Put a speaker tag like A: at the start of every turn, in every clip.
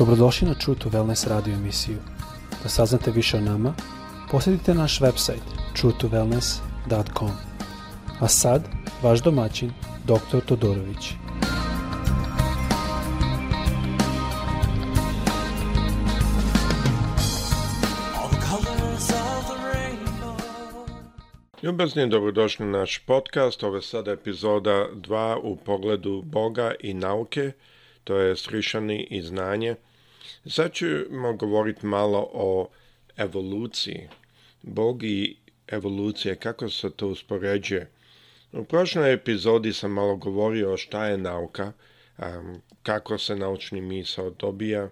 A: Dobrodošli na True to Wellness radio emisiju. Da saznate više o nama, posjetite naš website truetowellness.com. A sad, vaš domaćin, dr. Todorović.
B: Ljubazni, dobrodošli na naš podcast. Ovo je sada epizoda 2 u pogledu Boga i nauke, to je Srišani i znanje – Sad ćemo govoriti malo o evoluciji. Bog i evolucija, kako se to uspoređuje? U prošloj epizodi sam malo govorio šta je nauka, kako se naučni misao dobija,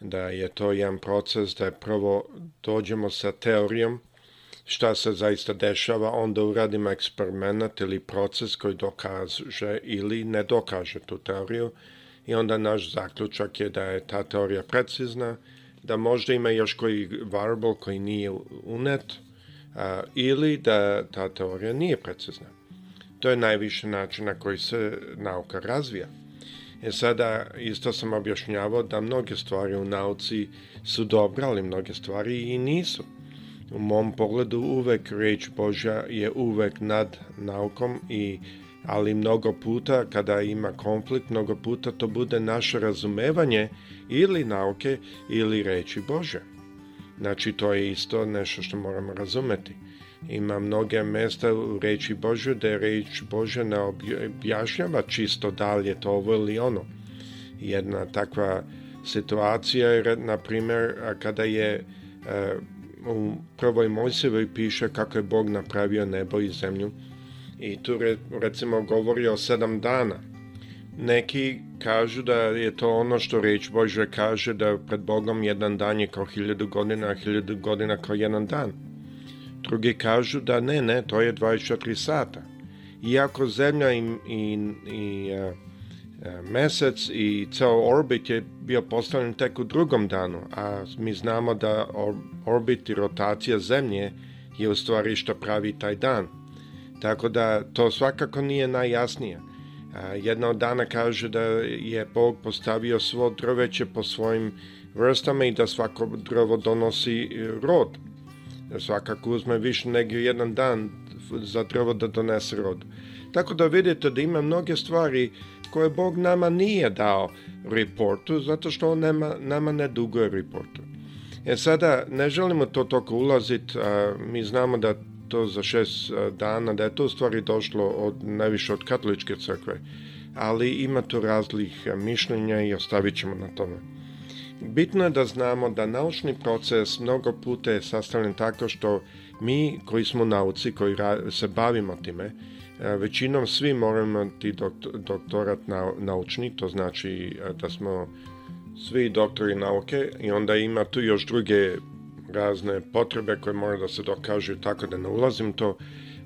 B: da je to jedan proces da je prvo dođemo sa teorijom šta se zaista dešava, onda uradimo eksperiment ili proces koji dokaže ili ne dokaže tu teoriju, i onda naš zaključak je da je ta teorija precizna, da možda ima još koji variable koji nije unet a, ili da ta teorija nije precizna. To je najviši način na koji se nauka razvija. E sada, isto sam objašnjavao da mnoge stvari u nauci su dobre, ali mnoge stvari i nisu. U mom pogledu uvek reč Božja je uvek nad naukom i ali mnogo puta kada ima konflikt, mnogo puta to bude naše razumevanje ili nauke ili reči Bože. Znači to je isto nešto što moramo razumeti. Ima mnoge mesta u reči Bože da je reč Bože ne objašnjava čisto da li je to ovo ili ono. Jedna takva situacija je, na primer, kada je e, u prvoj Mojsevoj piše kako je Bog napravio nebo i zemlju, i tu re, recimo govori o sedam dana. Neki kažu da je to ono što reč Bože kaže da pred Bogom jedan dan je kao hiljadu godina, a hiljadu godina kao jedan dan. Drugi kažu da ne, ne, to je 24 sata. Iako zemlja i, i, i a, e, e, mesec i ceo orbit je bio postavljen tek u drugom danu, a mi znamo da or, orbit i rotacija zemlje je u stvari što pravi taj dan. Tako da to svakako nije najjasnije. Jedna od dana kaže da je Bog postavio svo drveće po svojim vrstama i da svako drvo donosi e, rod. Svakako uzme više nego jedan dan za drvo da donese rod. Tako da vidite da ima mnoge stvari koje Bog nama nije dao reportu, zato što on nema, nama ne duguje reportu. E sada, ne želimo to toliko ulaziti, mi znamo da to za šest e, dana, da je to u stvari došlo od, najviše od katoličke crkve, ali ima tu razlih e, mišljenja i ostavit ćemo na tome. Bitno je da znamo da naučni proces mnogo puta je sastavljen tako što mi koji smo nauci, koji se bavimo time, e, većinom svi moramo imati doktorat na, naučni, to znači da smo svi doktori nauke i onda ima tu još druge razne potrebe koje mora da se dokažu, tako da ne ulazim to,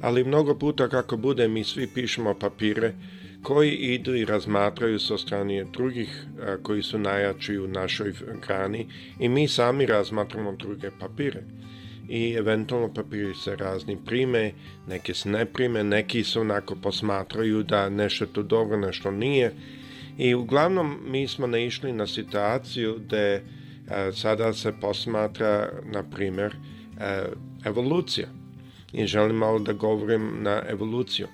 B: ali mnogo puta kako bude mi svi pišemo papire koji idu i razmatraju sa strane drugih a, koji su najjači u našoj grani i mi sami razmatramo druge papire i eventualno papiri se razni prime, neke se ne prime, neki se onako posmatraju da nešto tu dobro, nešto nije. I uglavnom mi smo naišli na situaciju da je E, sada se posmatra, na primer, e, evolucija. I želim malo da govorim na evoluciju.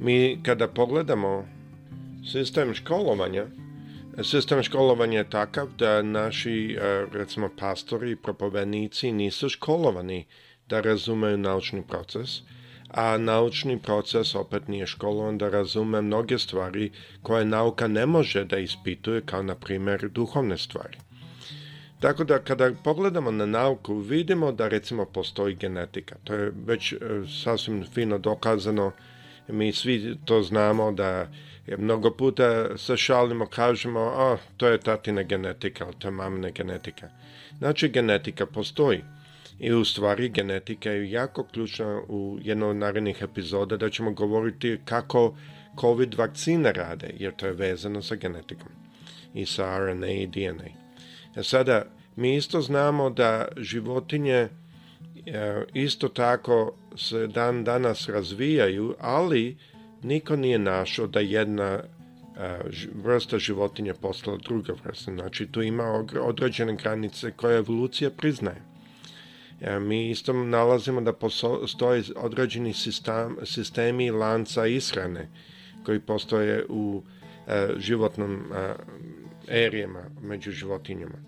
B: Mi kada pogledamo sistem školovanja, sistem školovanja je takav da naši, e, recimo, pastori i propovednici nisu školovani da razumeju naučni proces, a naučni proces opet nije školovan da razume mnoge stvari koje nauka ne može da ispituje, kao na primer, duhovne stvari. Tako da kada pogledamo na nauku vidimo da recimo postoji genetika. To je već e, sasvim fino dokazano. Mi svi to znamo da mnogo puta se šalimo, kažemo, a to je tatina genetika, ali to je mamina genetika. Znači genetika postoji. I u stvari genetika je jako ključna u jednoj od narednih epizoda da ćemo govoriti kako COVID vakcine rade, jer to je vezano sa genetikom i sa RNA i DNA. E sada, mi isto znamo da životinje e, isto tako se dan danas razvijaju, ali niko nije našao da jedna e, vrsta životinje postala druga vrsta. Znači, tu ima određene granice koje evolucija priznaje. Mi isto nalazimo da postoje određeni sistem, sistemi lanca ishrane koji postoje u životnom erijama među životinjama.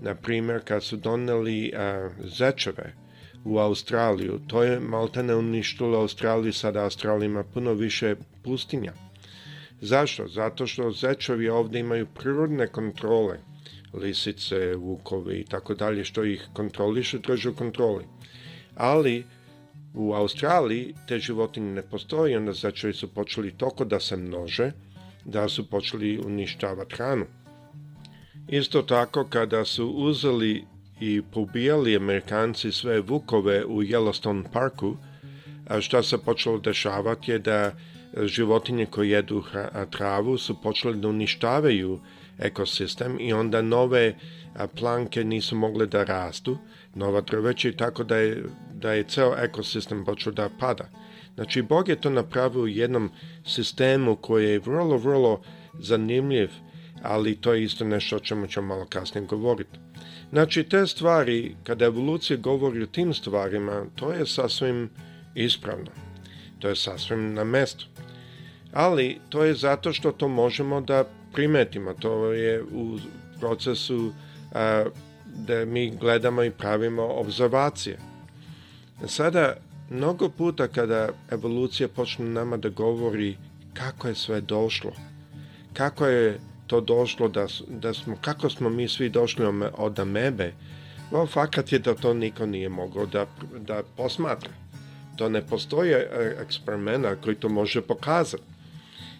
B: Na primjer, kad su doneli a, zečeve u Australiju, to je maltene uništilo Australiju, sada Australija ima puno više pustinja. Zašto? Zato što zečevi ovdje imaju prirodne kontrole, lisice, vukovi i tako dalje, što ih kontrolišu, drže u kontroli. Ali u Australiji te životinje ne postoje, onda začeli su počeli toko da se množe, da su počeli uništavati hranu. Isto tako kada su uzeli i pobijali Amerikanci sve vukove u Yellowstone parku, a šta se počelo dešavati je da životinje koje jedu travu su počele da uništavaju ekosistem i onda nove planke nisu mogle da rastu, nova drveća i tako da je, da je ceo ekosistem počeo da pada. Znači, Bog je to napravio u jednom sistemu koji je vrlo, vrlo zanimljiv ali to je isto nešto o čemu ćemo malo kasnije govoriti. Znači, te stvari, kada evolucija govori o tim stvarima, to je sasvim ispravno. To je sasvim na mestu. Ali, to je zato što to možemo da primetimo. To je u procesu a, da mi gledamo i pravimo observacije. Sada, mnogo puta kada evolucija počne nama da govori kako je sve došlo, kako je to došlo, da, da smo, kako smo mi svi došli od amebe, no, fakat je da to niko nije mogao da, da posmatra. To ne postoji e, eksperimenta koji to može pokazati.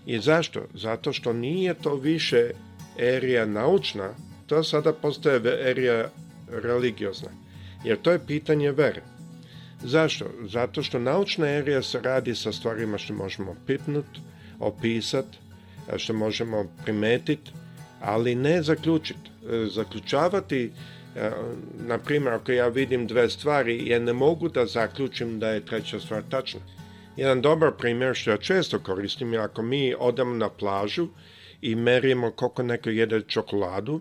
B: I zašto? Zato što nije to više erija naučna, to sada postaje erija religiozna. Jer to je pitanje vere. Zašto? Zato što naučna erija se radi sa stvarima što možemo pitnut, opisat, što možemo primetiti, ali ne zaključiti. E, zaključavati, e, na primjer, ako ja vidim dve stvari, ja ne mogu da zaključim da je treća stvar tačna. Jedan dobar primjer što ja često koristim je ako mi odemo na plažu i merimo koliko neko jede čokoladu,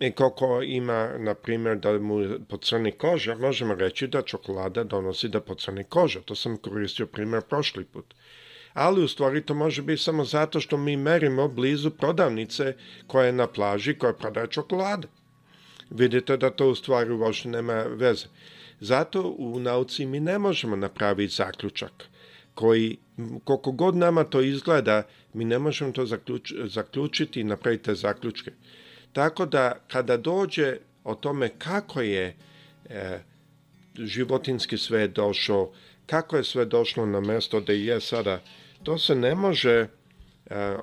B: i koliko ima, na primjer, da mu pocrni koža, možemo reći da čokolada donosi da pocrni koža. To sam koristio primjer prošli put ali u stvari to može biti samo zato što mi merimo blizu prodavnice koja je na plaži koja prodaje čokolade. Vidite da to u stvari uopšte nema veze. Zato u nauci mi ne možemo napraviti zaključak koji, koliko god nama to izgleda, mi ne možemo to zaključ, zaključiti i napraviti te zaključke. Tako da kada dođe o tome kako je e, životinski svet došao, kako je sve došlo na mesto da je sada To se ne može e,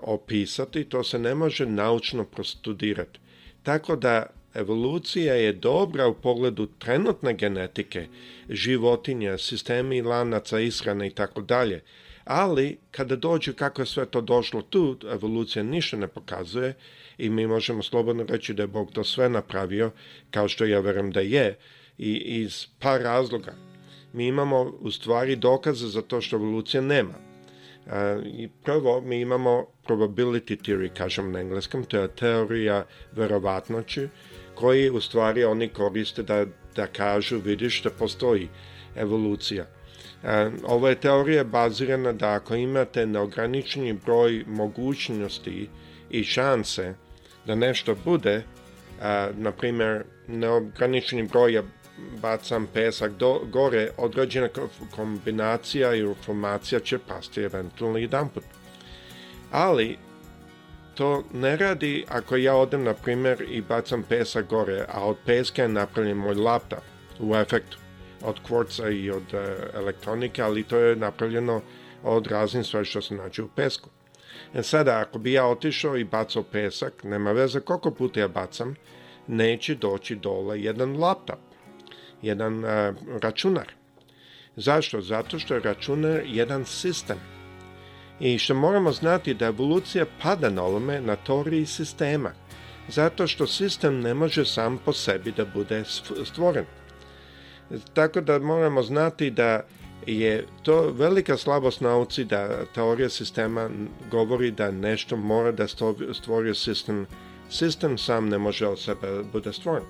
B: opisati, to se ne može naučno prostudirati. Tako da evolucija je dobra u pogledu trenutne genetike, životinja, sistemi lanaca, ishrane i tako dalje. Ali, kada dođe kako je sve to došlo tu, evolucija ništa ne pokazuje i mi možemo slobodno reći da je Bog to sve napravio, kao što ja verujem da je, i iz par razloga. Mi imamo u stvari dokaze za to što evolucija nema. I prvo, mi imamo probability theory, kažem na engleskom, to je teorija verovatnoći, koji u stvari oni koriste da, da kažu, vidiš da postoji evolucija. E, ovo je teorija bazirana da ako imate neograničeni broj mogućnosti i šanse da nešto bude, a, na primer neograničeni broj je bacam pesak do, gore, određena kombinacija i formacija će pasti eventualno jedan put. Ali, to ne radi ako ja odem, na primer, i bacam pesak gore, a od peska je napravljen moj laptop u efektu. Od kvorca i od e, elektronike, ali to je napravljeno od raznih sve što se nađe u pesku. E sada, ako bi ja otišao i bacao pesak, nema veze koliko puta ja bacam, neće doći dole jedan laptop jedan a, e, računar. Zašto? Zato što je računar jedan sistem. I što moramo znati da evolucija pada na ovome na teoriji sistema. Zato što sistem ne može sam po sebi da bude stvoren. Tako da moramo znati da je to velika slabost nauci da teorija sistema govori da nešto mora da stvori sistem. Sistem sam ne može od sebe da bude stvoren.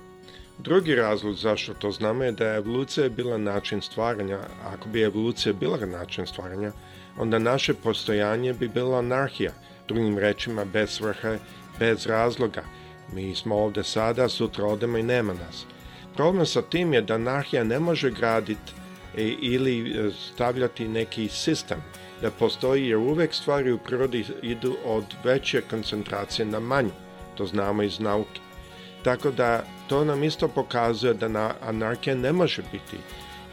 B: Drugi razlog zašto to znamo je da je evolucija bila način stvaranja. Ako bi evolucija bila način stvaranja, onda naše postojanje bi bila anarhija, drugim rečima bez vrha, bez razloga. Mi smo ovde sada, sutra odemo i nema nas. Problem sa tim je da anarhija ne može graditi e, ili e, stavljati neki sistem da postoji jer uvek stvari u prirodi idu od veće koncentracije na manju. To znamo iz nauke. Tako da to nam isto pokazuje da na, anarkija ne može biti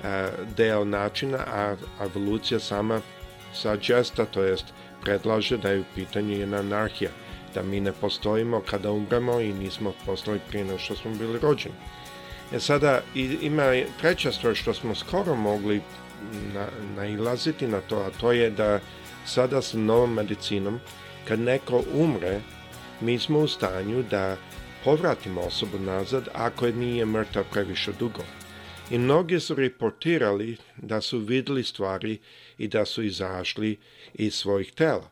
B: e, deo načina, a evolucija sama sađesta, to jest predlaže da je u pitanju jedna anarhija, da mi ne postojimo kada umremo i nismo postoji prije nego što smo bili rođeni. E sada ima treća stvar što smo skoro mogli na, nailaziti na to, a to je da sada sa novom medicinom, kad neko umre, mi smo u stanju da povratimo osobu nazad ako je nije mrtav previše dugo. I mnogi su reportirali da su videli stvari i da su izašli iz svojih tela.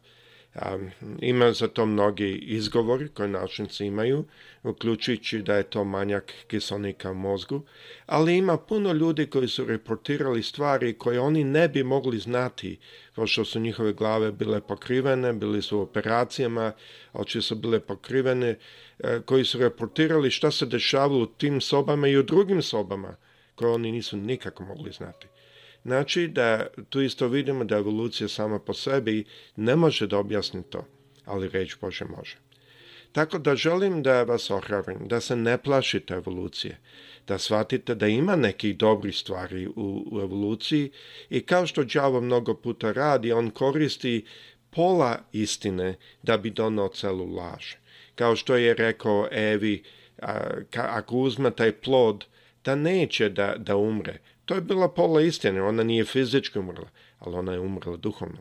B: Um, ima za to mnogi izgovori koje naučnici imaju, uključujući da je to manjak kiselnika u mozgu, ali ima puno ljudi koji su reportirali stvari koje oni ne bi mogli znati, pošto su njihove glave bile pokrivene, bili su u operacijama, oči su bile pokrivene, e, koji su reportirali šta se dešavalo u tim sobama i u drugim sobama koje oni nisu nikako mogli znati. Znači da tu isto vidimo da evolucija sama po sebi ne može da objasni to, ali reč Bože može. Tako da želim da vas ohrabrim, da se ne plašite evolucije, da shvatite da ima neki dobri stvari u, u evoluciji i kao što đavo mnogo puta radi, on koristi pola istine da bi donao celu laž. Kao što je rekao Evi, a, ka, ako uzme taj plod, da neće da, da umre, To je bila pola istine, ona nije fizički umrla, ali ona je umrla duhovno.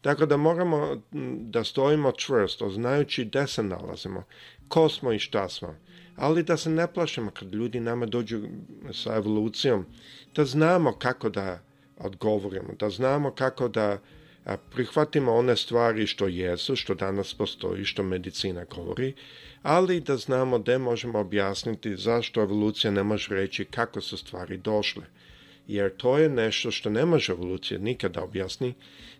B: Tako da moramo da stojimo čvrsto, znajući gde se nalazimo, ko smo i šta smo, ali da se ne plašimo kad ljudi nama dođu sa evolucijom, da znamo kako da odgovorimo, da znamo kako da prihvatimo one stvari što jesu, što danas postoji, što medicina govori, ali da znamo gde možemo objasniti zašto evolucija ne može reći kako su stvari došle jer to je nešto što ne može evolucija nikada objasni,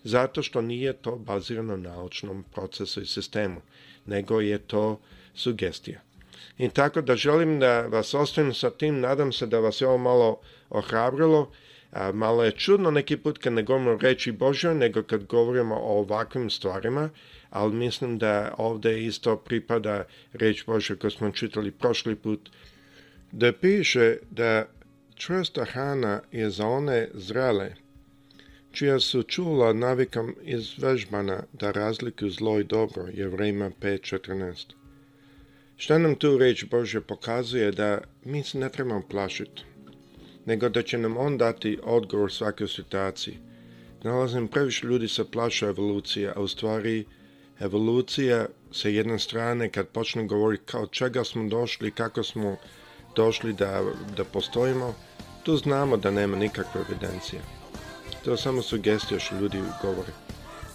B: zato što nije to bazirano na naučnom procesu i sistemu, nego je to sugestija. I tako da želim da vas ostavim sa tim, nadam se da vas je ovo malo ohrabrilo, a, malo je čudno neki put kad ne govorimo reči Božoj, nego kad govorimo o ovakvim stvarima, ali mislim da ovde isto pripada reč Božja koju smo čitali prošli put, da piše da Čvrsta hrana je za one zrele, čija su čula navikom izvežbana da razliku zlo i dobro, je vrema 5.14. Šta nam tu reč Bože pokazuje da mi se ne trebamo plašiti, nego da će nam On dati odgovor svake situaciji. Nalazim previše ljudi se plaša evolucije, a u stvari evolucija sa jedne strane kad počne govoriti kao čega smo došli, kako smo došli da, da postojimo, to znamo da nema nikakve evidencije. To je samo sugestija što ljudi govore.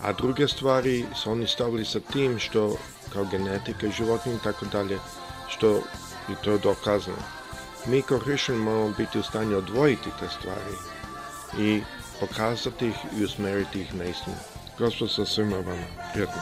B: A druge stvari su oni stavili sa tim što kao genetika i životinje i tako dalje, što i to je dokazano. Mi kao hrišćani moramo biti u stanju odvojiti te stvari i pokazati ih i usmeriti ih na istinu. Gospod sa svima vama. Prijetno.